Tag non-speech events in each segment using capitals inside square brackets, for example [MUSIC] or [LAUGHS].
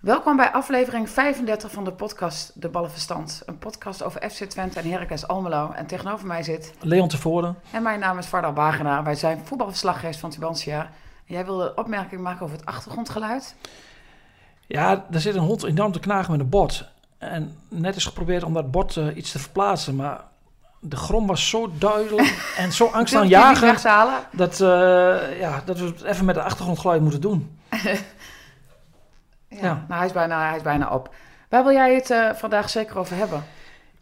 Welkom bij aflevering 35 van de podcast De Ballenverstand. Een podcast over FC Twente en Heracles Almelo. En tegenover mij zit... Leon Tevoren. En mijn naam is Varda Wagenaar. Wij zijn voetbalverslaggevers van Tubantia. Jij wilde een opmerking maken over het achtergrondgeluid? Ja, er zit een hond enorm te knagen met een bord. En net is geprobeerd om dat bord uh, iets te verplaatsen, maar de grom was zo duidelijk [LAUGHS] en zo angstaanjagend dat, uh, ja, dat we het even met de achtergrondgeluid moeten doen. [LAUGHS] ja, ja, Nou, hij, is bijna, hij is bijna op. Waar wil jij het uh, vandaag zeker over hebben?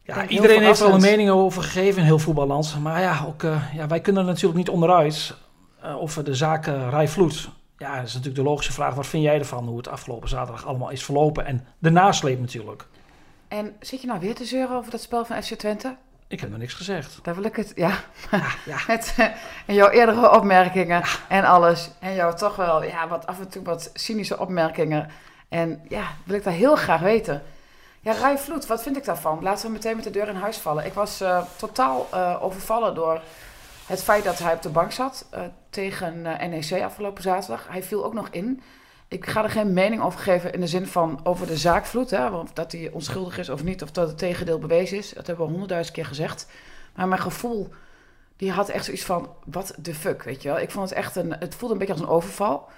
Ja, iedereen heeft wel een mening over gegeven in heel voetballand. Maar ja, ook, uh, ja, wij kunnen er natuurlijk niet onderuit over de zaak Rijvloed. Ja, dat is natuurlijk de logische vraag. Wat vind jij ervan, hoe het afgelopen zaterdag allemaal is verlopen? En de nasleep natuurlijk. En zit je nou weer te zeuren over dat spel van FC Twente? Ik heb nog niks gezegd. Daar wil ik het, ja. ja, ja. [LAUGHS] Met uh, jouw eerdere opmerkingen en alles. En jouw toch wel, ja, wat af en toe wat cynische opmerkingen. En ja, wil ik daar heel graag weten. Ja, Rai Vloed, wat vind ik daarvan? Laten we meteen met de deur in huis vallen. Ik was uh, totaal uh, overvallen door het feit dat hij op de bank zat tegen NEC afgelopen zaterdag. Hij viel ook nog in. Ik ga er geen mening over geven in de zin van over de zaakvloed. Hè, of dat hij onschuldig is of niet, of dat het tegendeel bewezen is. Dat hebben we honderdduizend keer gezegd. Maar mijn gevoel, die had echt zoiets van, wat de fuck, weet je wel. Ik vond het echt een, het voelde een beetje als een overval.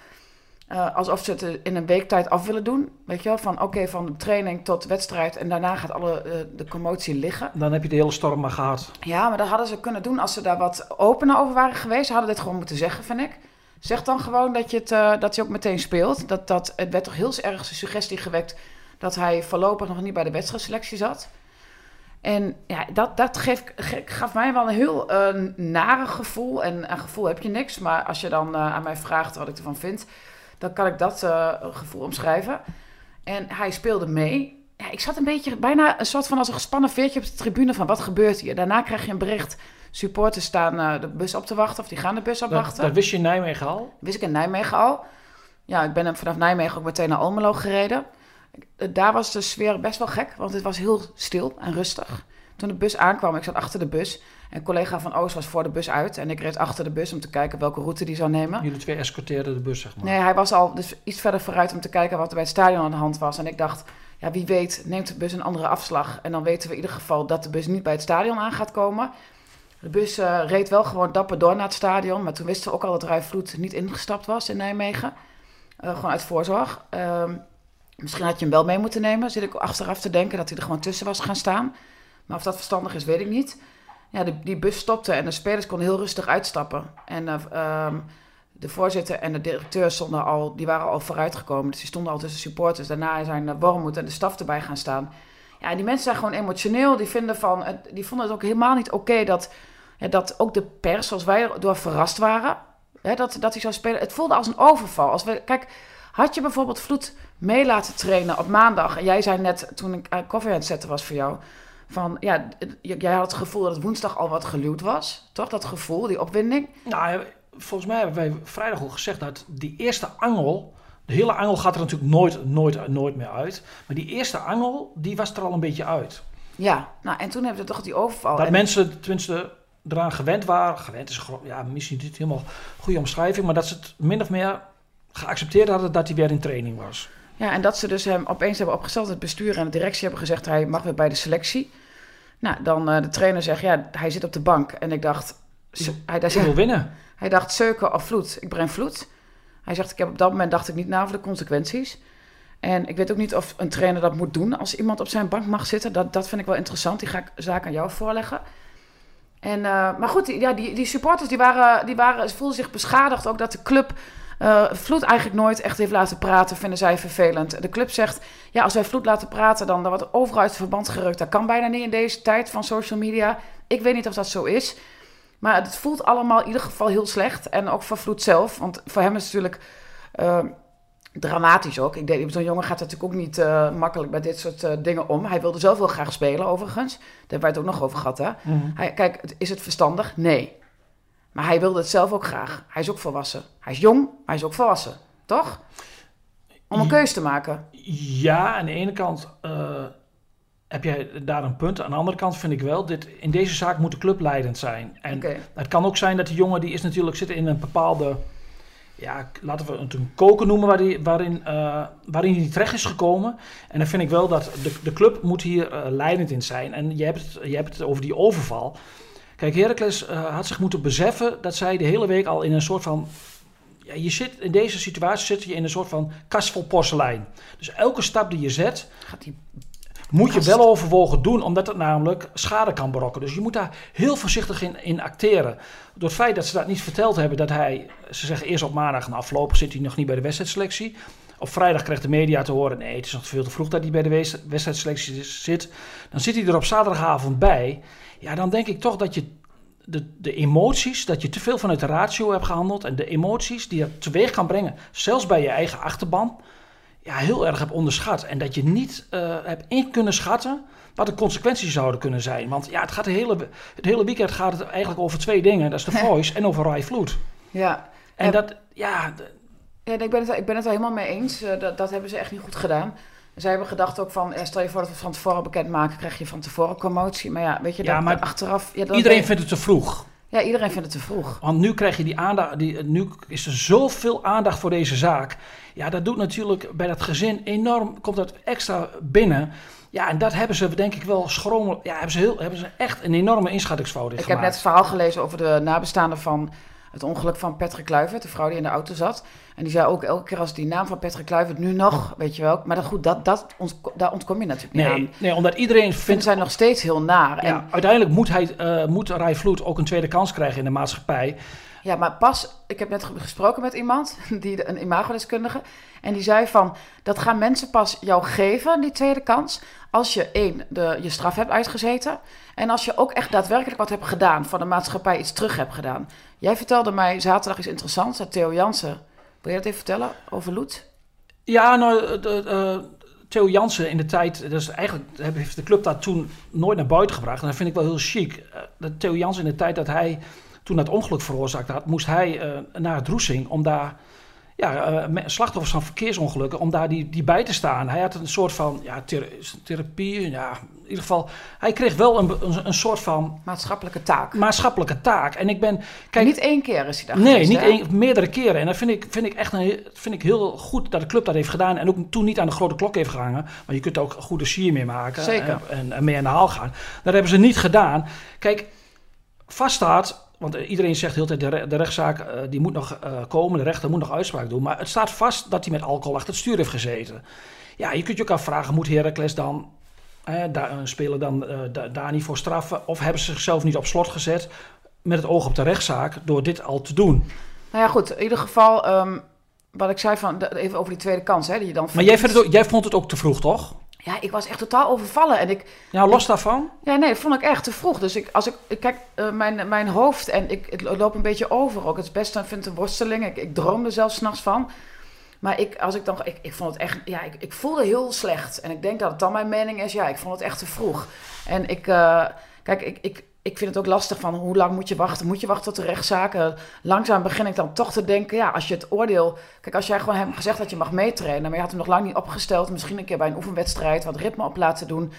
Uh, alsof ze het in een week tijd af willen doen. Weet je wel, van oké, okay, van training tot wedstrijd. En daarna gaat alle uh, de commotie liggen. Dan heb je de hele storm maar gehad. Ja, maar dat hadden ze kunnen doen als ze daar wat opener over waren geweest. Ze hadden dit gewoon moeten zeggen, vind ik. Zeg dan gewoon dat, je het, uh, dat hij ook meteen speelt. Dat, dat, het werd toch heel erg de suggestie gewekt dat hij voorlopig nog niet bij de wedstrijdselectie zat. En ja, dat, dat geeft, gaf mij wel een heel uh, nare gevoel. En een gevoel heb je niks. Maar als je dan uh, aan mij vraagt wat ik ervan vind, dan kan ik dat gevoel omschrijven. En hij speelde mee. Ja, ik zat een beetje bijna een soort van als een gespannen veertje op de tribune van wat gebeurt hier. Daarna krijg je een bericht supporters staan uh, de bus op te wachten, of die gaan de bus opwachten. Dat, dat wist je in Nijmegen al? Wist ik in Nijmegen al. Ja, ik ben vanaf Nijmegen ook meteen naar Almelo gereden. Daar was de sfeer best wel gek, want het was heel stil en rustig. Toen de bus aankwam, ik zat achter de bus. En een collega van Oost was voor de bus uit. En ik reed achter de bus om te kijken welke route die zou nemen. Jullie twee escorteerden de bus, zeg maar? Nee, hij was al dus iets verder vooruit om te kijken wat er bij het stadion aan de hand was. En ik dacht, ja, wie weet neemt de bus een andere afslag. En dan weten we in ieder geval dat de bus niet bij het stadion aan gaat komen. De bus uh, reed wel gewoon dapper door naar het stadion. Maar toen wisten we ook al dat Rijvloed niet ingestapt was in Nijmegen. Uh, gewoon uit voorzorg. Uh, misschien had je hem wel mee moeten nemen. Zit ik achteraf te denken dat hij er gewoon tussen was gaan staan. Maar of dat verstandig is, weet ik niet. Ja, de, die bus stopte en de spelers konden heel rustig uitstappen. En uh, de voorzitter en de directeur stonden al, die waren al vooruitgekomen. Dus die stonden al tussen supporters. Daarna zijn Wormoed en de staf erbij gaan staan. Ja, die mensen zijn gewoon emotioneel. Die, vinden van, die vonden het ook helemaal niet oké dat, dat ook de pers, zoals wij door verrast waren, dat, dat hij zou spelen. Het voelde als een overval. Als we, kijk, had je bijvoorbeeld Vloed mee laten trainen op maandag? En jij zei net, toen ik uh, koffie aan het zetten was voor jou, van ja, jij had het gevoel dat het woensdag al wat geluwd was. Toch? Dat gevoel, die opwinding? Nou, volgens mij hebben wij vrijdag al gezegd dat die eerste angel de hele angel gaat er natuurlijk nooit, nooit, nooit meer uit. Maar die eerste angel, die was er al een beetje uit. Ja, nou en toen hebben we toch die overval. Dat mensen tenminste eraan gewend waren. Gewend is ja, misschien niet helemaal goede omschrijving. Maar dat ze het min of meer geaccepteerd hadden dat hij weer in training was. Ja, en dat ze dus hem opeens hebben opgesteld. Het bestuur en de directie hebben gezegd... hij mag weer bij de selectie. Nou, dan uh, de trainer zegt... ja, hij zit op de bank. En ik dacht... Hij, hij wil winnen. Hij dacht, Seuken of Vloed. Ik breng Vloed. Hij zegt, ik heb op dat moment dacht ik niet na over de consequenties. En ik weet ook niet of een trainer dat moet doen als iemand op zijn bank mag zitten. Dat, dat vind ik wel interessant. Die ga ik zaak aan jou voorleggen. En, uh, maar goed, die, ja, die, die supporters die waren, die waren, voelden zich beschadigd. Ook dat de club uh, Vloed eigenlijk nooit echt heeft laten praten, vinden zij vervelend. De club zegt, ja, als wij Vloed laten praten, dan, dan wordt overal uit verband gerukt. Dat kan bijna niet in deze tijd van social media. Ik weet niet of dat zo is. Maar het voelt allemaal in ieder geval heel slecht. En ook voor Vloed zelf. Want voor hem is het natuurlijk uh, dramatisch ook. Ik denk, zo'n jongen gaat natuurlijk ook niet uh, makkelijk bij dit soort uh, dingen om. Hij wilde zelf wel graag spelen, overigens. Daar hebben wij het ook nog over gehad, hè? Mm -hmm. hij, kijk, is het verstandig? Nee. Maar hij wilde het zelf ook graag. Hij is ook volwassen. Hij is jong, maar hij is ook volwassen. Toch? Om een keuze te maken. Ja, aan de ene kant heb jij daar een punt. Aan de andere kant vind ik wel, dit, in deze zaak moet de club leidend zijn. En okay. het kan ook zijn dat die jongen, die is natuurlijk zitten in een bepaalde ja, laten we het een koken noemen waar die, waarin, uh, waarin hij terecht is gekomen. En dan vind ik wel dat de, de club moet hier uh, leidend in zijn. En je hebt, het, je hebt het over die overval. Kijk, Heracles uh, had zich moeten beseffen dat zij de hele week al in een soort van... Ja, je zit, in deze situatie zit je in een soort van kast vol porselein. Dus elke stap die je zet... Gaat die moet je wel overwogen doen, omdat het namelijk schade kan berokken. Dus je moet daar heel voorzichtig in, in acteren. Door het feit dat ze dat niet verteld hebben, dat hij, ze zeggen eerst op maandag, nou afgelopen zit hij nog niet bij de wedstrijdselectie. Op vrijdag krijgt de media te horen, nee, het is nog veel te vroeg dat hij bij de wedstrijdselectie zit. Dan zit hij er op zaterdagavond bij. Ja, dan denk ik toch dat je de, de emoties, dat je te veel vanuit de ratio hebt gehandeld. En de emoties die je teweeg kan brengen, zelfs bij je eigen achterban ja, heel erg heb onderschat. En dat je niet uh, hebt in kunnen schatten wat de consequenties zouden kunnen zijn. Want ja, het, gaat de hele, het hele weekend gaat het eigenlijk over twee dingen. Dat is de [LAUGHS] Voice en over Rai Vloed. Ja. En, dat, ja... ja ik, ben het, ik ben het er helemaal mee eens. Uh, dat, dat hebben ze echt niet goed gedaan. Zij hebben gedacht ook van, stel je voor dat we van tevoren bekendmaken, krijg je van tevoren commotie. Maar ja, weet je, ja, dat, maar achteraf... Ja, iedereen vindt het te vroeg. Ja, iedereen vindt het te vroeg. Want nu krijg je die aandacht, die, nu is er zoveel aandacht voor deze zaak. Ja, dat doet natuurlijk bij dat gezin enorm, komt dat extra binnen. Ja, en dat hebben ze denk ik wel schromen. Ja, hebben ze, heel, hebben ze echt een enorme inschattingsfout in Ik heb net het verhaal gelezen over de nabestaanden van het ongeluk van Patrick Kluivert, de vrouw die in de auto zat. En die zei ook elke keer als die naam van Patrick Kluivert nu nog, weet je wel. Maar dat, goed, dat, dat daar ontkom je natuurlijk niet nee, aan. Nee, omdat iedereen vindt... zij nog steeds heel naar. Ja, uiteindelijk moet, hij, uh, moet Rai Vloed ook een tweede kans krijgen in de maatschappij. Ja, maar pas, ik heb net gesproken met iemand, [LAUGHS] die, een imagodeskundige, en die zei van, dat gaan mensen pas jou geven, die tweede kans, als je één, de, je straf hebt uitgezeten, en als je ook echt daadwerkelijk wat hebt gedaan, van de maatschappij iets terug hebt gedaan. Jij vertelde mij zaterdag iets interessants, dat Theo Jansen, wil je dat even vertellen, over Loet? Ja, nou, de, uh, Theo Jansen in de tijd, dus eigenlijk heeft de club dat toen nooit naar buiten gebracht, en dat vind ik wel heel chic. Uh, Theo Jansen in de tijd dat hij toen dat ongeluk veroorzaakt had, moest hij naar het Roesing om daar ja, uh, slachtoffers van verkeersongelukken, om daar die, die bij te staan. Hij had een soort van ja, therapie, ja, in ieder geval, hij kreeg wel een, een, een, soort van... Maatschappelijke taak. Maatschappelijke taak. En ik ben... Kijk, niet één keer is hij daar Nee, niet één, meerdere keren. En dat vind ik, vind ik echt een, vind ik heel goed dat de club dat heeft gedaan. En ook toen niet aan de grote klok heeft gehangen. Maar je kunt ook een goede sier mee maken. Zeker. En, en mee aan de haal gaan. Dat hebben ze niet gedaan. Kijk, vaststaat want iedereen zegt heel tijd, de, de rechtszaak uh, die moet nog uh, komen, de rechter moet nog uitspraak doen. Maar het staat vast dat hij met alcohol achter het stuur heeft gezeten. Ja, je kunt je ook afvragen, moet Heracles dan, eh, da, speler dan da, daar niet voor straffen? Of hebben ze zichzelf niet op slot gezet met het oog op de rechtszaak door dit al te doen? Nou ja, goed, in ieder geval, um, wat ik zei van, even over die tweede kans. Hè, die je dan maar jij, het jij vond het ook te vroeg, toch? Ja, ik was echt totaal overvallen. En ik, ja, los daarvan? Ja, nee, dat vond ik echt te vroeg. Dus ik, als ik, kijk, uh, mijn, mijn hoofd en ik, het loopt een beetje over ook. Het is best, vind een worsteling. Ik, ik droom er zelfs s'nachts van. Maar ik, als ik dan, ik, ik vond het echt, ja, ik, ik voelde heel slecht. En ik denk dat het dan mijn mening is, ja, ik vond het echt te vroeg. En ik, uh, kijk, ik, ik, ik vind het ook lastig van hoe lang moet je wachten? Moet je wachten tot de rechtszaken? Langzaam begin ik dan toch te denken, ja, als je het oordeel... Kijk, als jij gewoon hem gezegd dat je mag meetrainen, maar je had hem nog lang niet opgesteld, misschien een keer bij een oefenwedstrijd wat ritme op laten doen.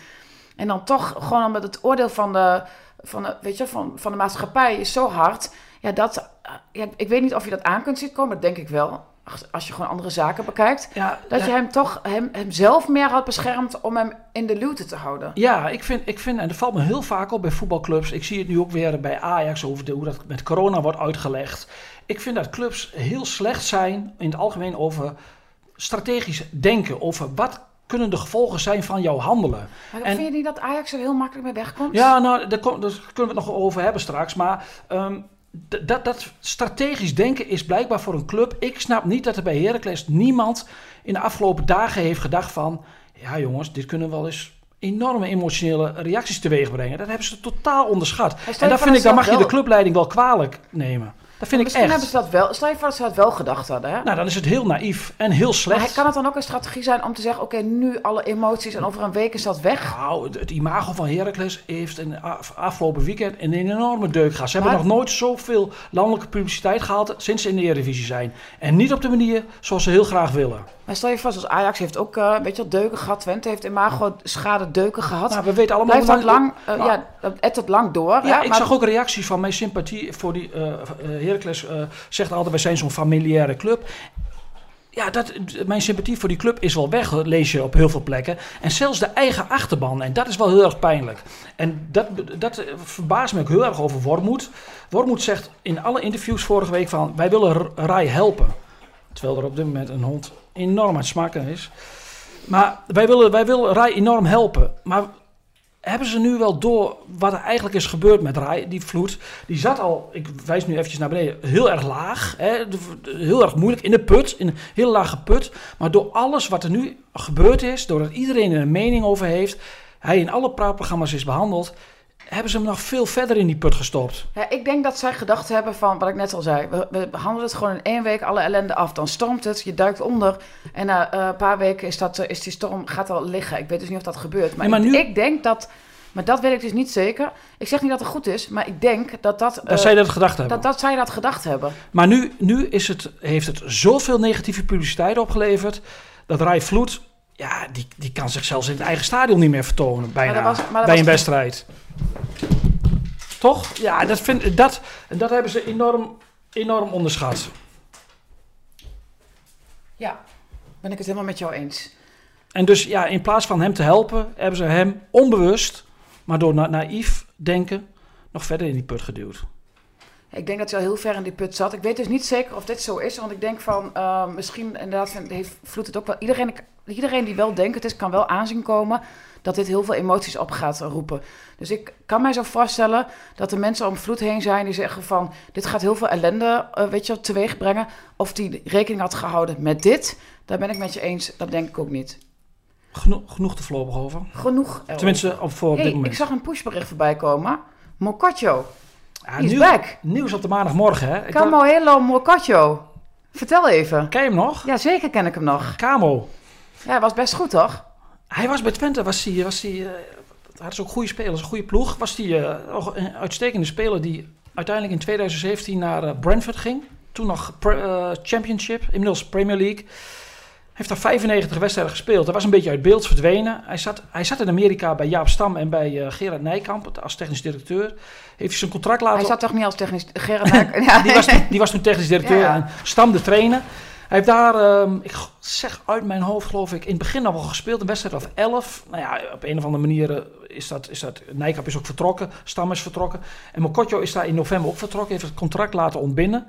En dan toch gewoon met het oordeel van de, van weet je, van, van de maatschappij is zo hard. Ja, dat, ja, ik weet niet of je dat aan kunt zien komen, dat denk ik wel als je gewoon andere zaken bekijkt, ja, dat je hem toch hem, hemzelf meer had beschermd om hem in de luwte te houden. Ja, ik vind, ik vind, en dat valt me heel vaak op bij voetbalclubs. Ik zie het nu ook weer bij Ajax over de, hoe dat met corona wordt uitgelegd. Ik vind dat clubs heel slecht zijn in het algemeen over strategisch denken. Over wat kunnen de gevolgen zijn van jouw handelen. Maar en, vind je niet dat Ajax er heel makkelijk mee wegkomt? Ja, nou, daar, kunnen we het nog over hebben straks. Maar um, dat, dat strategisch denken is blijkbaar voor een club. Ik snap niet dat er bij Heracles niemand in de afgelopen dagen heeft gedacht van... Ja jongens, dit kunnen wel eens enorme emotionele reacties teweeg brengen. Dat hebben ze totaal onderschat. En dat vind ik, dan mag je de clubleiding wel kwalijk nemen. Dat vind ik echt. hebben ze dat wel. Stel je voor dat ze dat wel gedacht hadden. Hè? Nou, dan is het heel naïef en heel slecht. Maar kan het dan ook een strategie zijn om te zeggen: oké, nu alle emoties en over een week is dat weg? Nou, het, imago van Heracles heeft een afgelopen weekend een enorme deuk gehad. Ze hebben nog nooit zoveel landelijke publiciteit gehaald sinds ze in de Eredivisie zijn. En niet op de manier zoals ze heel graag willen. Maar stel je vast, als Ajax heeft ook uh, een beetje deuken gehad. Twente heeft imago schade deuken gehad. Nou, we weten allemaal Blijft dat lang, uh, ja, het het lang door. Ja, ik zag ook reacties van mijn sympathie voor die uh, Heracles zegt altijd, wij zijn zo'n familiaire club ja, dat, mijn sympathie voor die club is wel weg, lees je op heel veel plekken. En zelfs de eigen achterban. En dat is wel heel erg pijnlijk. En dat, dat verbaast me ook heel erg over Wormoed. Wormoed zegt in alle interviews vorige week van... wij willen Rai helpen. Terwijl er op dit moment een hond enorm aan smakken is. Maar wij willen, wij willen Rai enorm helpen. Maar hebben ze nu wel door wat er eigenlijk is gebeurd met Rai, die vloed? Die zat al, ik wijs nu eventjes naar beneden, heel erg laag. Hè, heel erg moeilijk in de put, in een heel lage put. Maar door alles wat er nu gebeurd is, doordat iedereen er een mening over heeft, hij in alle praatprogramma's is behandeld, hebben ze hem nog veel verder in die put gestopt. Ja, ik denk dat zij gedacht hebben van, wat ik net al zei, we, we behandelen het gewoon in één week alle ellende af. Dan stormt het, je duikt onder en na uh, een paar weken is, dat, is die storm, gaat al liggen. Ik weet dus niet of dat gebeurt. Maar, maar ik, nu... ik, denk dat, maar dat weet ik dus niet zeker. Ik zeg niet dat het goed is, maar ik denk dat dat... Dat uh, zij dat gedacht hebben. Dat, dat zij dat gedacht hebben. Maar nu, nu is het, heeft het zoveel negatieve publiciteit opgeleverd, dat Rai Vloed ja, die, die kan zich zelfs in het eigen stadion niet meer vertonen bijna, was, bij een wedstrijd. Toch? Ja, dat, vind, dat, dat hebben ze enorm, enorm onderschat. Ja, ben ik het helemaal met jou eens. En dus ja, in plaats van hem te helpen, hebben ze hem onbewust, maar door na naïef denken, nog verder in die put geduwd. Ik denk dat hij al heel ver in die put zat. Ik weet dus niet zeker of dit zo is, want ik denk van uh, misschien inderdaad heeft Vloed het ook wel. Iedereen, iedereen die wel denkt het is, kan wel aanzien komen dat dit heel veel emoties op gaat roepen. Dus ik kan mij zo voorstellen dat er mensen om Vloed heen zijn die zeggen van dit gaat heel veel ellende, uh, weet je, teweeg brengen. Of die rekening had gehouden met dit, daar ben ik met je eens. Dat denk ik ook niet. Genoeg, genoeg te voorlopig over. Genoeg. Tenminste, op, voor hey, dit moment. Ik zag een pushbericht voorbij komen. Mokotjo. Back. Nieuws op de maandagmorgen, hè? Camo Hello Mokotjo. Vertel even. Ken je hem nog? Ja, zeker ken ik hem nog. Camo. Ja, hij was best goed, toch? Hij was bij Twente, was hij... Was hij uh, had ze ook goede spelers, een goede ploeg. Was hij uh, een uitstekende speler die uiteindelijk in 2017 naar uh, Brentford ging. Toen nog Championship, inmiddels Premier League heeft daar 95 wedstrijden gespeeld. Hij was een beetje uit beeld verdwenen. Hij zat, hij zat in Amerika bij Jaap Stam en bij uh, Gerard Nijkamp als technisch directeur. Heeft hij zijn contract laten... Hij zat toch niet als technisch... [LAUGHS] Gerard Nijkamp... die, was toen, die was toen technisch directeur [LAUGHS] en Stam de trainer. Hij heeft daar, um, ik zeg uit mijn hoofd geloof ik, in het begin al wel gespeeld. Een wedstrijd of 11. Nou ja, op een of andere manier eh, is dat, is dat... Nijkamp is ook vertrokken, Stam is vertrokken. En Mokotjo is daar in november ook vertrokken. Heeft het contract laten ontbinden.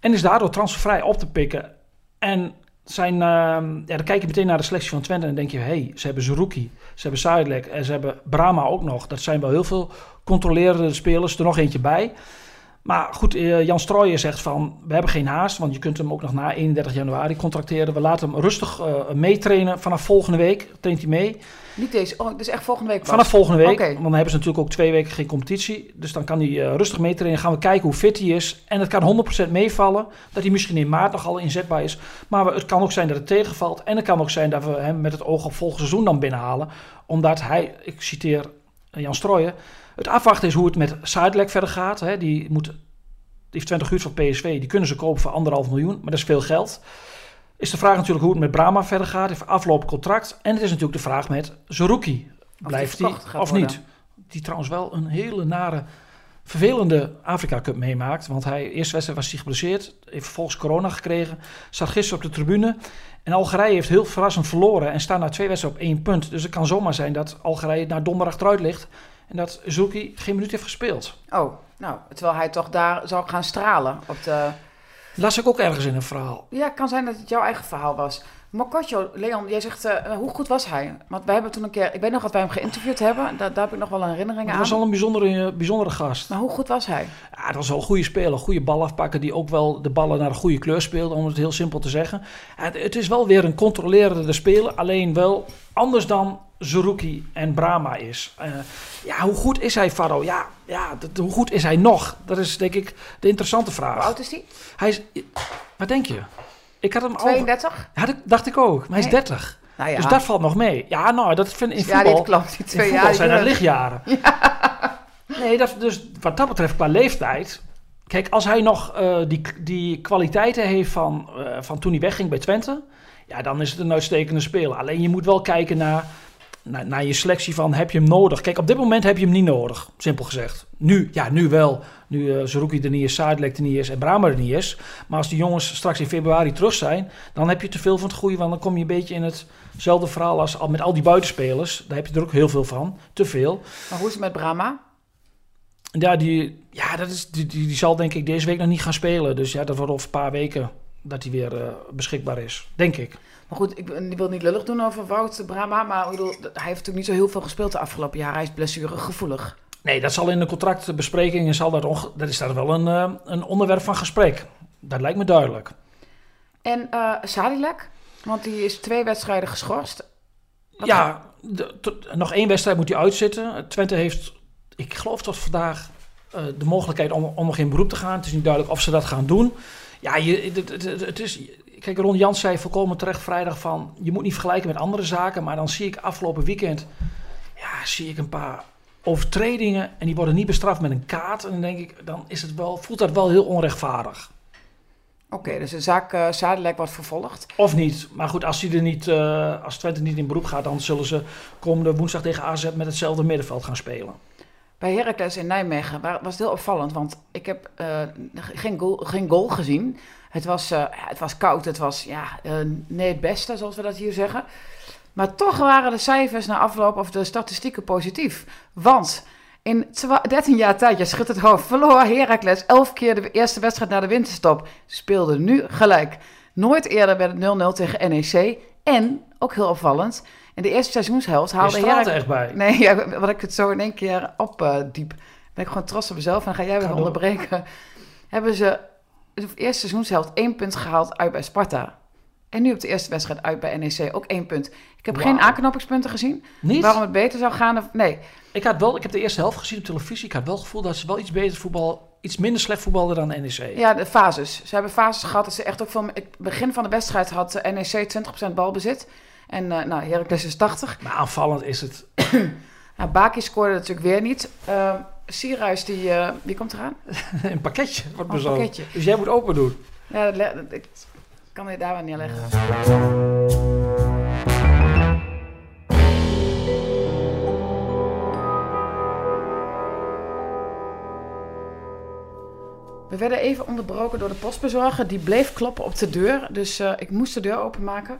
En is daardoor transfervrij op te pikken. En zijn, uh, ja, dan kijk je meteen naar de selectie van Twente en denk je, hey, ze hebben Zerouki, ze hebben Saadlek en ze hebben Brahma ook nog. Dat zijn wel heel veel controlerende spelers, er nog eentje bij. Maar goed, uh, Jan Strooijen zegt van, we hebben geen haast, want je kunt hem ook nog na 31 januari contracteren. We laten hem rustig uh, meetrainen vanaf volgende week, traint hij mee. Niet deze, oh, dus echt volgende week Vanaf volgende week, want dan hebben ze natuurlijk ook twee weken geen competitie. Dus dan kan hij uh, rustig meetrainen, gaan we kijken hoe fit hij is. En het kan 100% meevallen, dat hij misschien in maart nog al inzetbaar is. Maar we, het kan ook zijn dat het tegenvalt. En het kan ook zijn dat we hem met het oog op volgend seizoen dan binnenhalen. Omdat hij, ik citeer Jan Strooijen het afwachten is hoe het met Zuidlek verder gaat. Hè. Die, moet, die heeft 20 uur van PSV. Die kunnen ze kopen voor anderhalf miljoen. Maar dat is veel geld. Is de vraag natuurlijk hoe het met Brahma verder gaat. Heeft aflopend contract. En het is natuurlijk de vraag met Zerouki. Blijft hij of niet? Die trouwens wel een hele nare, vervelende Afrika Cup meemaakt. Want hij, eerste wedstrijd was hij geblesseerd. Heeft vervolgens corona gekregen. Zat gisteren op de tribune. En Algerije heeft heel verrassend verloren. En staat na twee wedstrijden op één punt. Dus het kan zomaar zijn dat Algerije naar donderdag eruit ligt. En dat Zulki geen minuut heeft gespeeld. Oh, nou, terwijl hij toch daar zou gaan stralen op de... Las ik ook ergens in een verhaal. Ja, het kan zijn dat het jouw eigen verhaal was. Mokotjo, Leon, jij zegt, uh, hoe goed was hij? Want wij hebben toen een keer, ik weet nog dat wij hem geïnterviewd hebben. Daar, daar heb ik nog wel een herinnering aan. Hij was al een bijzondere, bijzondere gast. Maar hoe goed was hij? Ja, dat was wel een goede speler. Goede bal afpakken die ook wel de ballen naar een goede kleur speelde, om het heel simpel te zeggen. Het, het is wel weer een controlerende speler, alleen wel anders dan Zerouki en Brahma is. Uh, ja, hoe goed is hij, Faro? Ja, ja dat, hoe goed is hij nog? Dat is denk ik de interessante vraag. Hoe oud is hij? Hij is, wat denk je? Ik had hem 32? Al, ja, dat dacht ik ook. Maar hij is 30. Nou ja. Dus dat valt nog mee. Ja, nou, dat vind ik in voetbal... Ja, dit klopt. Die twee in voetbal jaar, zijn dat lichtjaren. [LAUGHS] Ja. Nee, dat, dus wat dat betreft qua leeftijd... Kijk, als hij nog uh, die, die kwaliteiten heeft van, uh, van toen hij wegging bij Twente... Ja, dan is het een uitstekende speler. Alleen je moet wel kijken naar naar, naar, je selectie van heb je hem nodig. Kijk, op dit moment heb je hem niet nodig, simpel gezegd. Nu, ja, nu wel. Nu uh, Zerouki er niet is, Sadilek er niet is en Brahma er niet is. Maar als die jongens straks in februari terug zijn, dan heb je te veel van het goede. Want dan kom je een beetje in hetzelfde verhaal als met al die buitenspelers. Daar heb je er ook heel veel van. Te veel. Maar hoe is het met Brahma? Ja, die, ja dat is, die, die, die zal denk ik deze week nog niet gaan spelen. Dus ja, dat wordt over een paar weken dat hij weer uh, beschikbaar is. Denk ik. Maar goed, ik, ik wil niet lullig doen over Wout Brama. Maar ik bedoel, hij heeft natuurlijk niet zo heel veel gespeeld de afgelopen jaar. Hij is blessuregevoelig. Nee, dat zal in de contractbesprekingen zal dat, dat is daar wel een, uh, een onderwerp van gesprek. Dat lijkt me duidelijk. En uh, Sadilek? Want die is twee wedstrijden geschorst. Wat ja, de, nog één wedstrijd moet hij uitzitten. Twente heeft, ik geloof tot vandaag, uh, de mogelijkheid om, om nog in beroep te gaan. Het is niet duidelijk of ze dat gaan doen. Ja, je, het, het, het is, kijk, Ron Jans zei volkomen terecht vrijdag van... je moet niet vergelijken met andere zaken. Maar dan zie ik afgelopen weekend... ja, zie ik een paar overtredingen... en die worden niet bestraft met een kaart. En dan denk ik, dan is het wel, voelt dat wel heel onrechtvaardig. Oké, dus de zaak uh, Zadelijk wordt vervolgd. Of niet. Maar goed, als, hij er niet, uh, als Twente niet in beroep gaat... dan zullen ze komende woensdag tegen AZ met hetzelfde middenveld gaan spelen. Bij Heracles in Nijmegen was het heel opvallend, want ik heb uh, geen, goal, geen goal gezien. Het was, uh, het was koud, het was ja, uh, nee het beste, zoals we dat hier zeggen. Maar toch waren de cijfers na afloop of de statistieken positief. Want in 13 jaar tijd, je schudt het hoofd, verloor Heracles 11 keer de eerste wedstrijd na de winterstop. Speelde nu gelijk. Nooit eerder werd het 0-0 tegen NEC. En, ook heel opvallend, in de eerste seizoenshelft haalde Je staat er echt bij. Nee, ja, wat ik het zo in één keer op uh, diep. Ben ik gewoon trots op mezelf en ga jij weer onderbreken. Hebben ze de eerste seizoenshelft één punt gehaald uit bij Sparta. En nu op de eerste wedstrijd uit bij NEC ook één punt. Ik heb wow. geen aanknopingspunten gezien. Niet? Waarom het beter zou gaan? Of, nee. Ik had wel, ik heb de eerste helft gezien op televisie. Ik had wel het gevoel dat ze wel iets beter voetbal, iets minder slecht voetbalden dan NEC. Ja, de fases. Ze hebben fases gehad dat ze echt ook veel. Ik, begin van de wedstrijd had NEC 20% balbezit. En uh, nou, Heracles is 80. Maar aanvallend is het. [CLEARS THROAT] nou, Baki scoorde natuurlijk weer niet. Uh, Sierhuis, die, uh, wie komt eraan? [LAUGHS] een pakketje wordt oh, een pakketje. Dus jij moet open doen. Ja, dat, ik kan je daar wel neerleggen. We werden even onderbroken door de postbezorger. Die bleef kloppen op de deur. Dus uh, ik moest de deur openmaken.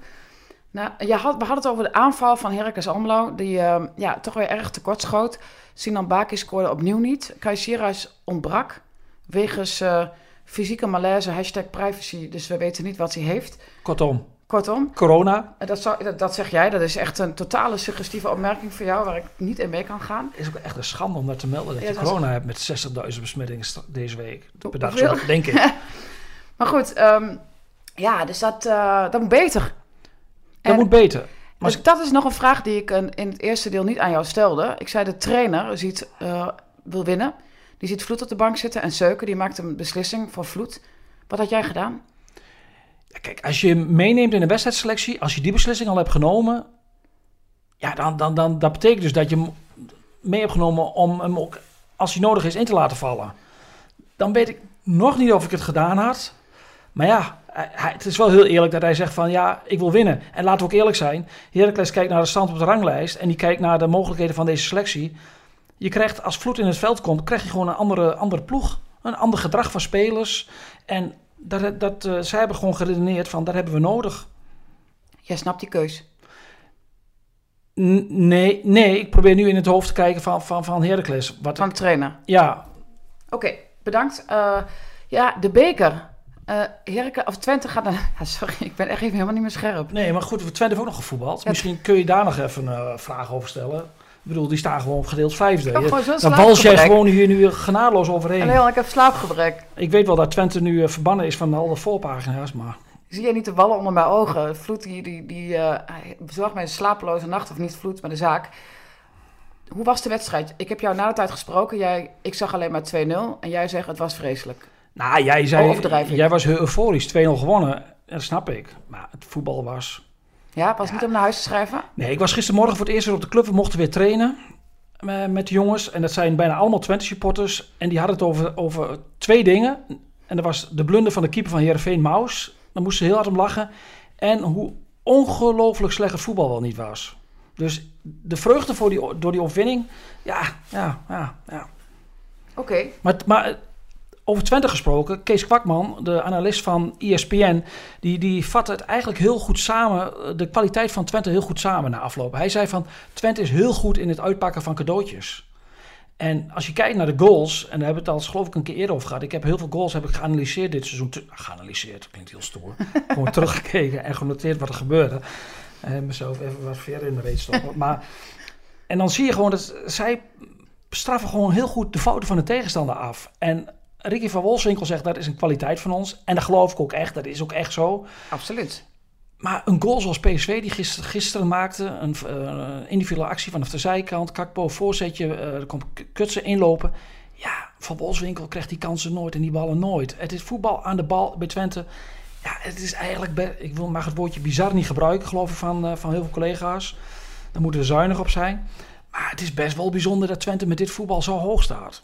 Nou, je had, we hadden het over de aanval van Heracles Omlo. Die uh, ja, toch weer erg tekort schoot. Sinan Baki scoorde opnieuw niet. Kai Sierhuis ontbrak. Wegens uh, fysieke malaise, hashtag privacy. Dus we weten niet wat hij heeft. Kortom. Kortom. Corona. Dat, zou, dat, dat, zeg jij. Dat is echt een totale suggestieve opmerking voor jou... waar ik niet in mee kan gaan. Het is ook echt een schande om dat te melden... dat ja, je dat corona is... hebt met 60.000 besmettingen deze week. Per dag, zo, denk ik. [LAUGHS] maar goed, um, ja, dus dat, uh, dat moet beter. Dat en, moet beter. Maar dus dat is nog een vraag die ik in het eerste deel niet aan jou stelde. Ik zei, de trainer ziet, uh, wil winnen. Die ziet Vloed op de bank zitten en Seuken, die maakt een beslissing voor Vloed. Wat had jij gedaan? Ja, kijk, als je meeneemt in een wedstrijdselectie, als je die beslissing al hebt genomen... Ja, dan, dan, dan dat betekent dus dat je hem mee hebt genomen om hem ook, als hij nodig is, in te laten vallen. Dan weet ik nog niet of ik het gedaan had. Maar ja, het is wel heel eerlijk dat hij zegt van ja, ik wil winnen. En laten we ook eerlijk zijn. Heracles kijkt naar de stand op de ranglijst en die kijkt naar de mogelijkheden van deze selectie. Je krijgt als Vloed in het veld komt, krijg je gewoon een andere, andere ploeg. Een ander gedrag van spelers. En dat, dat, uh, zij hebben gewoon geredeneerd van dat hebben we nodig. Jij snapt die keus? N nee, nee, ik probeer nu in het hoofd te kijken van, van, van Heracles. Wat van de trainer? Ja. Oké, okay, bedankt. Uh, ja, de beker. Uh, Herke, of Twente gaat naar... [LAUGHS] Ja, sorry, ik ben echt even helemaal niet meer scherp. Nee, maar goed, Twente heeft ook nog gevoetbald. Ja, Misschien kun je daar nog even een uh, vraag over stellen. Ik bedoel, die staan gewoon op gedeeld vijfde. Dan wals jij gewoon hier nu genadeloos overheen. Nee, ik heb slaapgebrek. Ik weet wel dat Twente nu uh, verbannen is van alle voorpagina's, maar... Zie jij niet de wallen onder mijn ogen? Vloed die, die, die uh, bezorgt mij een slapeloze nacht, of niet Vloed, maar de zaak. Hoe was de wedstrijd? Ik heb jou na de tijd gesproken. Jij, ik zag alleen maar 2-0 en jij zegt het was vreselijk. Nou, jij zei, jij was euforisch, 2-0 gewonnen. Dat snap ik. Maar het voetbal was... Ja, was ja. niet om naar huis te schrijven? Nee, ik was gistermorgen voor het eerst weer op de club. We mochten weer trainen met de jongens. En dat zijn bijna allemaal Twente supporters. En die hadden het over, over twee dingen. En dat was de blunder van de keeper van Heerenveen, Maus. Daar moesten ze heel hard om lachen. En hoe ongelooflijk slecht het voetbal wel niet was. Dus de vreugde voor die, door die overwinning, ja, ja, ja, ja. Oké. Maar, maar over Twente gesproken, Kees Kwakman, de analist van ESPN, die, die vat het eigenlijk heel goed samen, de kwaliteit van Twente heel goed samen na afloop. Hij zei van, Twente is heel goed in het uitpakken van cadeautjes. En als je kijkt naar de goals, en daar hebben we het al geloof ik een keer eerder over gehad. Ik heb heel veel goals heb ik geanalyseerd dit seizoen. Geanalyseerd, klinkt heel stoer. [LAUGHS] Gewoon teruggekeken en genoteerd wat er gebeurde. En mezelf even wat verder in de reet stoppen. maar, en dan zie je gewoon dat zij straffen gewoon heel goed de fouten van de tegenstander af. En Ricky van Wolfswinkel zegt dat is een kwaliteit van ons. En dat geloof ik ook echt. Dat is ook echt zo. Absoluut. Maar een goal zoals PSV die gisteren, gisteren maakte, een uh, individuele actie vanaf de zijkant, Kakpo voorzetje, uh, er komt Kutsen inlopen. Ja, Van Wolfswinkel krijgt die kansen nooit en die ballen nooit. Het is voetbal aan de bal bij Twente. Ja, het is eigenlijk, ik wil maar het woordje bizar niet gebruiken, geloof ik, van, uh, van heel veel collega's. Daar moeten we zuinig op zijn. Maar het is best wel bijzonder dat Twente met dit voetbal zo hoog staat.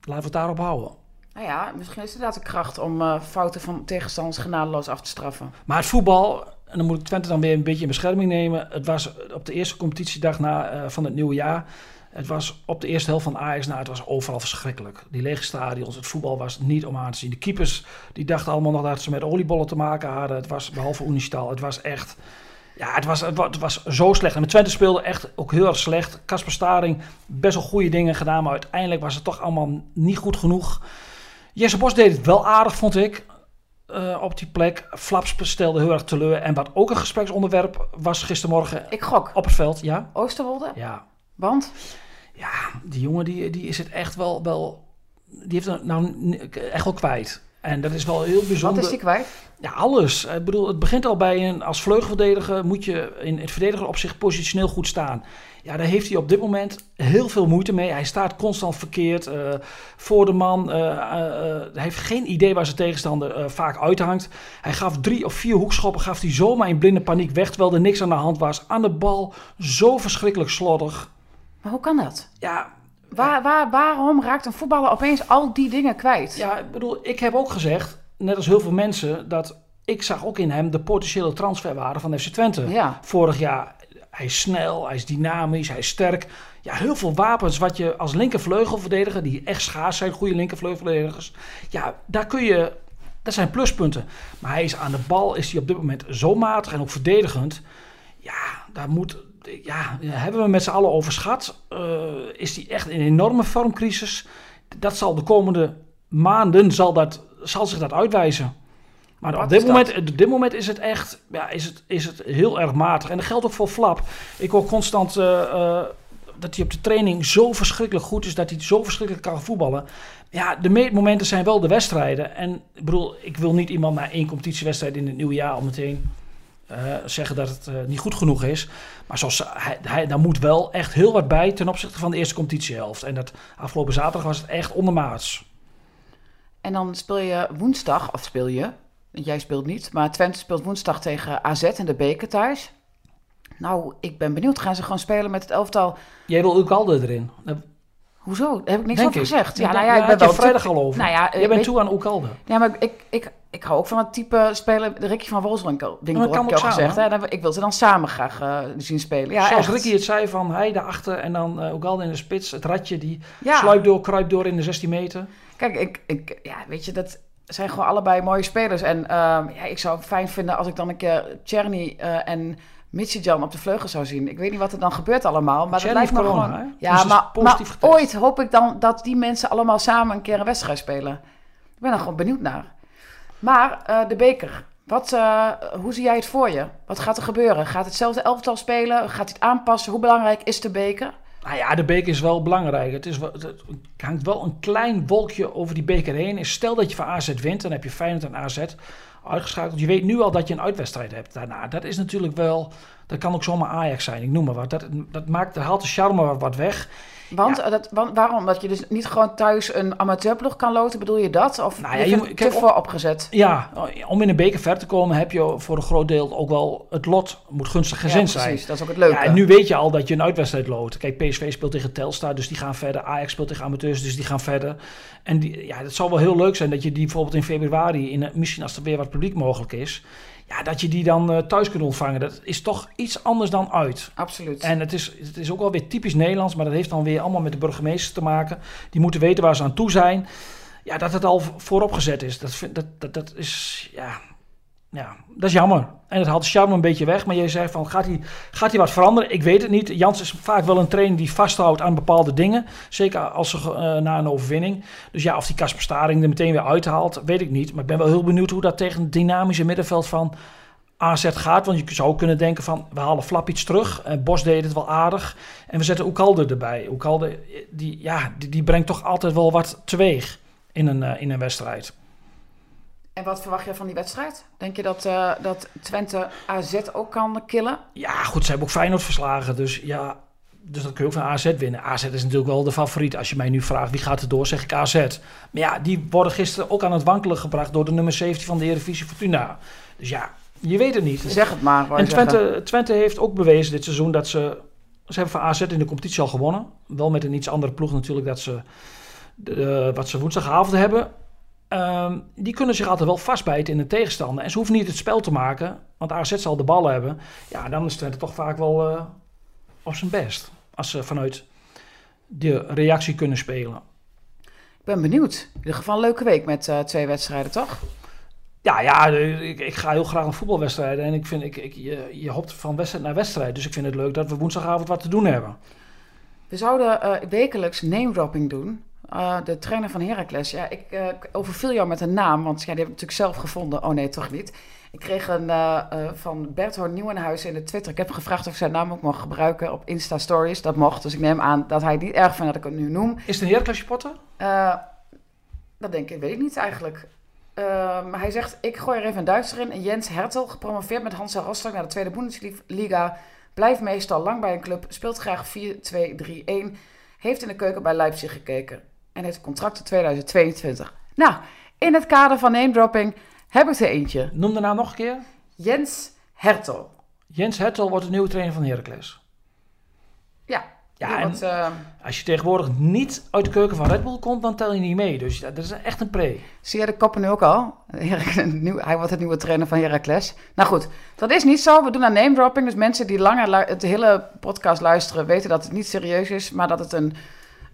Laten we het daarop houden. Nou ja, misschien is het inderdaad de kracht om uh, fouten van tegenstanders genadeloos af te straffen. Maar het voetbal, en dan moet ik Twente dan weer een beetje in bescherming nemen. Het was op de eerste competitiedag na, uh, van het nieuwe jaar. Het was op de eerste helft van Ajax, nou, het was overal verschrikkelijk. Die lege stadions, het voetbal was niet om aan te zien. De keepers, die dachten allemaal nog dat ze met oliebollen te maken hadden. Het was, behalve Unistal, het was echt... Ja, het was, het was zo slecht. En met Twente speelde echt ook heel erg slecht. Kasper Staring, best wel goede dingen gedaan, maar uiteindelijk was het toch allemaal niet goed genoeg. Jesse Bos deed het wel aardig, vond ik. Uh, op die plek. Flaps stelde heel erg teleur. En wat ook een gespreksonderwerp was gistermorgen. Ik gok. Op het veld, ja. Oosterwolde? Ja. Want? Ja, die jongen die, die is het echt wel, wel... Die heeft het nou echt wel kwijt. En dat is wel heel bijzonder. Wat is die kwijt? Ja, alles. Ik bedoel, het begint al bij een... Als vleugelverdediger moet je in het verdediger op zich positioneel goed staan. Ja, daar heeft hij op dit moment heel veel moeite mee. Hij staat constant verkeerd uh, voor de man. Uh, uh, hij heeft geen idee waar zijn tegenstander vaak uithangt. Hij gaf drie of vier hoekschoppen, gaf hij zomaar in blinde paniek weg, terwijl er niks aan de hand was. Aan de bal, zo verschrikkelijk slordig. Maar hoe kan dat? Ja, Waar, waar, waarom raakt een voetballer opeens al die dingen kwijt? Ja, ik bedoel, ik heb ook gezegd, net als heel veel mensen, dat ik zag ook in hem de potentiële transferwaarde van FC Twente. Ja. Vorig jaar, hij is snel, hij is dynamisch, hij is sterk. Ja, heel veel wapens wat je als linkervleugelverdediger, die echt schaars zijn, goede linkervleugelverdedigers. Ja, daar kun je, dat zijn pluspunten. Maar hij is aan de bal, is hij op dit moment zo matig en ook verdedigend. Ja, daar moet, ja, hebben we met z'n allen overschat. Uh, is hij echt in een enorme vormcrisis? Dat zal de komende maanden zal dat, zal zich dat uitwijzen. Maar op dit, moment, op dit moment is het echt ja, is het, is het heel erg matig. En dat geldt ook voor Flap. Ik hoor constant uh, uh, dat hij op de training zo verschrikkelijk goed is. Dat hij zo verschrikkelijk kan voetballen. Ja, de meetmomenten zijn wel de wedstrijden. En ik bedoel, ik wil niet iemand na één competitiewedstrijd in het nieuwe jaar al meteen uh, zeggen dat het uh, niet goed genoeg is. Maar zoals, hij, hij, daar moet wel echt heel wat bij ten opzichte van de eerste competitiehelft. En dat afgelopen zaterdag was het echt ondermaats. En dan speel je woensdag, of speel je, jij speelt niet, maar Twente speelt woensdag tegen AZ in de beker thuis. Nou, ik ben benieuwd. Gaan ze gewoon spelen met het elftal? Jij wil Ukalde erin. Hoezo? Daar heb ik niks Denk over ik. gezegd. Ja, Ja, nou ja, ik ben je wel vrijdag al over. Nou ja, Jij bent weet- toe aan Oekalde. Ja, maar ik, ik, ik hou ook van het type spelen. De Ricky van heb dat kan ik al ook gezegd. hè? Ik wil ze dan samen graag eh, zien spelen. Ja, Zoals echt. Ricky het zei van hij daarachter en dan uh, Oekalde in de spits. Het ratje die Ja. sluipt door, kruipt door in de 16 meter. Kijk, ik, ik, ja, weet je, dat zijn gewoon allebei mooie spelers. En ehm, ja, ik zou het fijn vinden als ik dan een keer Czerny eh en Michijan op de vleugel zou zien. Ik weet niet wat er dan gebeurt allemaal, maar dat lijkt me heeft corona, gewoon... Ja, Dus maar, ooit hoop ik dan dat die mensen allemaal samen een keer een wedstrijd spelen. Ik ben er gewoon benieuwd naar. Maar eh, de beker, wat, eh, hoe zie jij het voor je? Wat gaat er gebeuren? Gaat hetzelfde elftal spelen? Gaat hij het aanpassen? Hoe belangrijk is de beker? Nou ja, de beker is wel belangrijk. Het, is het hangt wel een klein wolkje over die beker heen. Stel dat je van AZ wint, dan heb je Feyenoord en AZ uitgeschakeld. Je weet nu al dat je een uitwedstrijd hebt daarna. Dat is natuurlijk wel... Dat kan ook zomaar Ajax zijn, ik noem maar wat. Dat, dat, maakt, dat haalt de charme wat- wat weg. Want, Ja. eh, dat, want waarom? Dat je dus niet gewoon thuis een amateurploeg kan loten, bedoel je dat? Of Nou ja, je je kijk, voor opgezet? Ja, om in een beker ver te komen heb je voor een groot deel ook wel... Het lot moet gunstig gezind ja, zijn. precies. Dat is ook het leuke. Ja, en nu weet je al dat je een uitwedstrijd loopt. Kijk, PSV speelt tegen Telstar, dus die gaan verder. Ajax speelt tegen amateurs, dus die gaan verder. En die, ja, het zal wel heel leuk zijn dat je die bijvoorbeeld in februari, in, misschien als er weer wat publiek mogelijk is, Ja, dat je die dan thuis kunt ontvangen. Dat is toch iets anders dan uit. Absoluut. En het is, het is ook wel weer typisch Nederlands, maar dat heeft dan weer allemaal met de burgemeester te maken. Die moeten weten waar ze aan toe zijn. Ja, dat het al voorop gezet is. Dat, vind, dat, dat, dat is, ja, ja, dat is jammer. En het haalt de charme een beetje weg. Maar je zegt van, gaat hij, gaat hij wat veranderen? Ik weet het niet. Jans is vaak wel een trainer die vasthoudt aan bepaalde dingen. Zeker als ze uh, na een overwinning. Dus ja, of die Kasper Staring er meteen weer uithaalt, weet ik niet. Maar ik ben wel heel benieuwd hoe dat tegen het dynamische middenveld van AZ gaat. Want je zou kunnen denken van, we halen Flap iets terug. En Bos deed het wel aardig. En we zetten Oekalde erbij. Oekalde, die, ja, die, die brengt toch altijd wel wat teweeg in een, in een wedstrijd. En wat verwacht je van die wedstrijd? Denk je dat, uh, dat Twente AZ ook kan killen? Ja, goed, ze hebben ook Feyenoord verslagen. Dus ja, dus dat kun je ook van AZ winnen. AZ is natuurlijk wel de favoriet. Als je mij nu vraagt wie gaat er door, zeg ik AZ. Maar ja, die worden gisteren ook aan het wankelen gebracht door de nummer 17 van de Eredivisie Fortuna. Dus ja, je weet het niet. Zeg het maar. En Twente, Twente heeft ook bewezen dit seizoen dat ze... Ze hebben van AZ in de competitie al gewonnen. Wel met een iets andere ploeg natuurlijk dat ze... De, wat ze woensdagavond hebben. Um, die kunnen zich altijd wel vastbijten in de tegenstander. En ze hoeven niet het spel te maken, want AZ zal de bal hebben. Ja, dan is Twente toch vaak wel uh, op zijn best. Als ze vanuit de reactie kunnen spelen. Ik ben benieuwd. In ieder geval een leuke week met uh, twee wedstrijden, toch? Ja, ja ik, ik, ga heel graag naar voetbalwedstrijden. En ik vind, ik, ik, je, je hopt van wedstrijd naar wedstrijd. Dus ik vind het leuk dat we woensdagavond wat te doen hebben. We zouden uh, wekelijks name dropping doen. Uh, de trainer van Heracles. Ja, ik uh, overviel jou met een naam, want ja, die heb ik natuurlijk zelf gevonden. Oh nee, toch niet. Ik kreeg een uh, van Berthoorn Nieuwenhuis in de Twitter. Ik heb gevraagd of ik zijn naam ook mag gebruiken op Insta Stories. Dat mocht, dus ik neem aan dat hij niet erg vindt dat ik het nu noem. Is het een Heracles supporter? dat denk ik, weet ik niet eigenlijk. maar hij zegt, ik gooi er even een Duitser in. En Jens Hertel, gepromoveerd met Hansa Rostock naar de Tweede Bundesliga. Blijft meestal lang bij een club, speelt graag 4-2-3-1. Heeft in de keuken bij Leipzig gekeken en een contract tot 2022. Nou, in het kader van name dropping heb ik er eentje. Noem de naam nog een keer. Jens Hertel. Jens Hertel wordt de nieuwe trainer van Heracles. Ja. Ja, en uh, als je tegenwoordig niet uit de keuken van Red Bull komt, dan tel je niet mee. Dus dat is echt een pre. Zie je de koppen nu ook al? Hij wordt het nieuwe trainer van Heracles. Nou goed, dat is niet zo. We doen aan name dropping. Dus mensen die langer het hele podcast luisteren, weten dat het niet serieus is, maar dat het een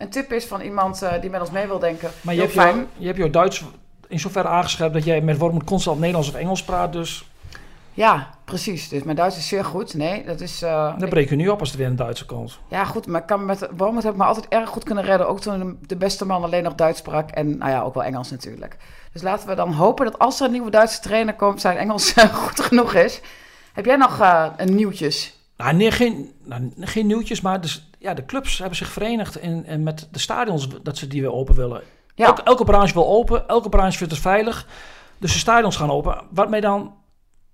een tip is van iemand uh, die met ons mee wil denken. Maar je hebt, fijn. Jou, je hebt jouw Duits in zoverre aangescherpt dat jij met Wormoed constant Nederlands of Engels praat, dus... Ja, precies. Dus mijn Duits is zeer goed. Nee, dat is... Uh, Dan breek je nu op als er weer een Duitse komt. Ja, goed. Maar ik kan met Wormoed heb ik me altijd erg goed kunnen redden. Ook toen de beste man alleen nog Duits sprak. En nou ja, ook wel Engels natuurlijk. Dus laten we dan hopen dat als er een nieuwe Duitse trainer komt, zijn Engels [LAUGHS] goed genoeg is. Heb jij nog uh, een nieuwtjes? Nou, nee, geen, nou, geen nieuwtjes, maar dus, ja, de clubs hebben zich verenigd in, in met de stadions dat ze die weer open willen. Ja. Elke, elke branche wil open, elke branche vindt het veilig. Dus de stadions gaan open. Wat mij dan,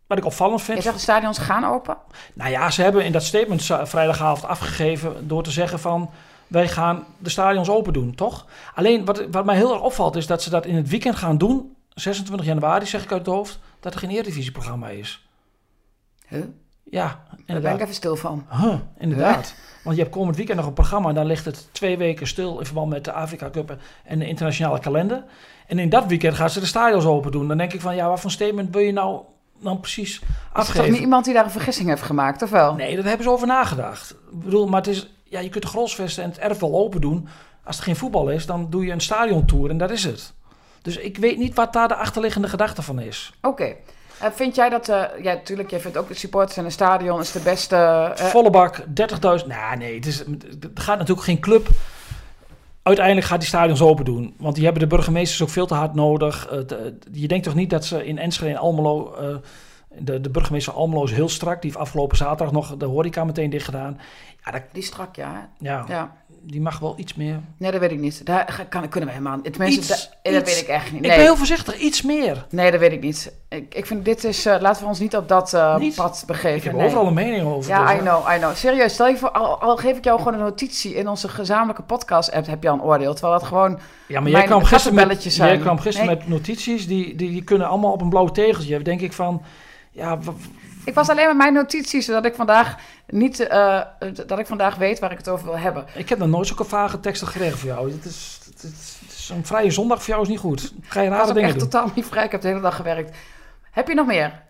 wat ik opvallend vind. Je zegt de stadions gaan open? Nou ja, ze hebben in dat statement vrijdagavond afgegeven door te zeggen van wij gaan de stadions open doen, toch? Alleen wat, wat mij heel erg opvalt is dat ze dat in het weekend gaan doen. 26 januari zeg ik uit het hoofd, dat er geen Eredivisie-programma is. Huh? Ja. Daar ben ik even stil van. Huh, inderdaad. Want je hebt komend weekend nog een programma... en dan ligt het twee weken stil in verband met de Afrika Cup... en de internationale kalender. En in dat weekend gaan ze de stadions open doen. Dan denk ik van, ja, wat voor statement wil je nou dan precies afgeven? Is toch niet iemand die daar een vergissing heeft gemaakt, of wel? Nee, daar hebben ze over nagedacht. Ik bedoel, maar het is... Ja, je kunt de grosvesten en het erf wel open doen. Als er geen voetbal is, dan doe je een stadiontour en dat is het. Dus ik weet niet wat daar de achterliggende gedachte van is. Oké. Uh, vind jij dat, uh, ja, natuurlijk, jij vindt ook de supporters in een stadion is de beste... Uh... Volle bak, 30.000, nou nee, het, is, het gaat natuurlijk geen club... Uiteindelijk gaat die stadions open doen. Want die hebben de burgemeesters ook veel te hard nodig. je denkt toch niet dat ze in Enschede en Almelo... de, de burgemeester Almelo is heel strak. Die heeft afgelopen zaterdag nog de horeca meteen dicht gedaan. Ja, dat... Die strak, ja. Ja. ja die mag wel iets meer. Nee, dat weet ik niet. Daar kan, kunnen we helemaal Tenminste, iets, dat, weet ik echt niet. Nee. Ik ben heel voorzichtig, iets meer. Nee, dat weet ik niet. Ik, ik vind dit is, uh, laten we ons niet op dat uh, niet? pad begeven. Ik heb nee. overal een mening over. Ja, dus, I know, I know. Serieus, stel je voor, al, al, geef ik jou gewoon een notitie in onze gezamenlijke podcast app, heb je al een oordeel. Terwijl dat gewoon Ja, maar jij kwam gisteren, met, zijn. Jij kwam gisteren met notities, die, die, die kunnen allemaal op een blauw tegeltje. denk ik van, ja... Ik was alleen met mijn notities, zodat ik vandaag niet uh, dat ik vandaag weet waar ik het over wil hebben. Ik heb nog nooit zulke vage teksten gekregen voor jou. Het is, het is, een vrije zondag voor jou is niet goed. Ga je rare dingen doen. Ik echt totaal niet vrij. Ik heb de hele dag gewerkt. Heb je nog meer?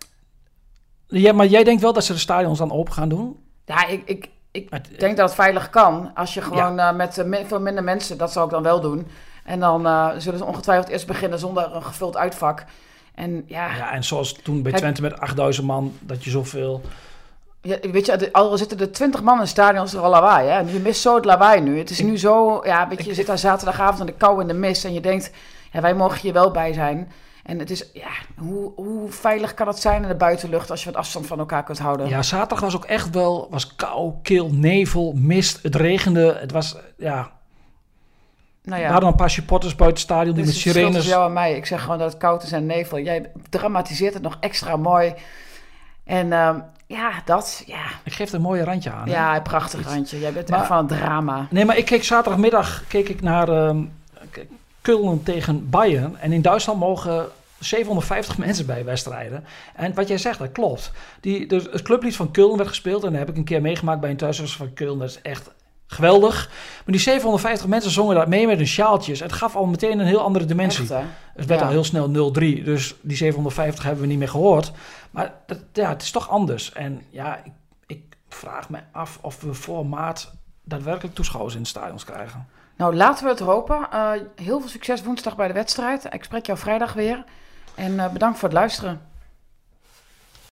Ja, maar jij denkt wel dat ze de stadions dan open gaan doen? Ja, ik, ik, ik denk dat het veilig kan. Als je gewoon eh, met uh, veel minder mensen, dat zou ik dan wel doen. En dan zullen ze ongetwijfeld eerst beginnen zonder een gevuld uitvak. En, ja, ja, en zoals toen bij Twente met 8000 man, dat je zoveel... Ja, weet je, al zitten er 20 man in het stadion, is er al lawaai. Hè? Je mist zo het lawaai nu. Het is nu zo, ja, weet je, je zit daar zaterdagavond in de kou in de mist en je denkt, ja, wij mogen hier wel bij zijn. En het is, ja, hoe, hoe veilig kan het zijn in de buitenlucht als je wat afstand van elkaar kunt houden? Ja, zaterdag was ook echt wel, was kou, kil, nevel, mist, het regende. Het was, ja... Nou ja. We hadden een paar supporters buiten het stadion die dus met sirenes... jou en mij. Ik zeg gewoon dat het koud is en nevel. Jij dramatiseert het nog extra mooi. En um, ja, dat, ja. Ik geef er een mooie randje aan. Ja, een prachtig randje. Jij bent maar, echt van het drama. Nee, maar ik keek zaterdagmiddag keek ik naar um, tegen Bayern. En in Duitsland mogen 750 [LAUGHS] mensen bij wedstrijden. En wat jij zegt, dat klopt. Die, dus het clublied van Kullen werd gespeeld. En dat heb ik een keer meegemaakt bij een thuiswedstrijd van Kullen. Dat is echt geweldig. Maar die 750 mensen zongen daar mee met hun sjaaltjes. Het gaf al meteen een heel andere dimensie. het werd al heel snel 0-3. Dus die 750 hebben we niet meer gehoord. Maar dat, ja, het is toch anders. En ja, ik, ik vraag me af of we voor maart daadwerkelijk toeschouwers in de stadions krijgen. Nou, laten we het hopen. Uh, heel veel succes woensdag bij de wedstrijd. Ik spreek jou vrijdag weer. En uh, bedankt voor het luisteren.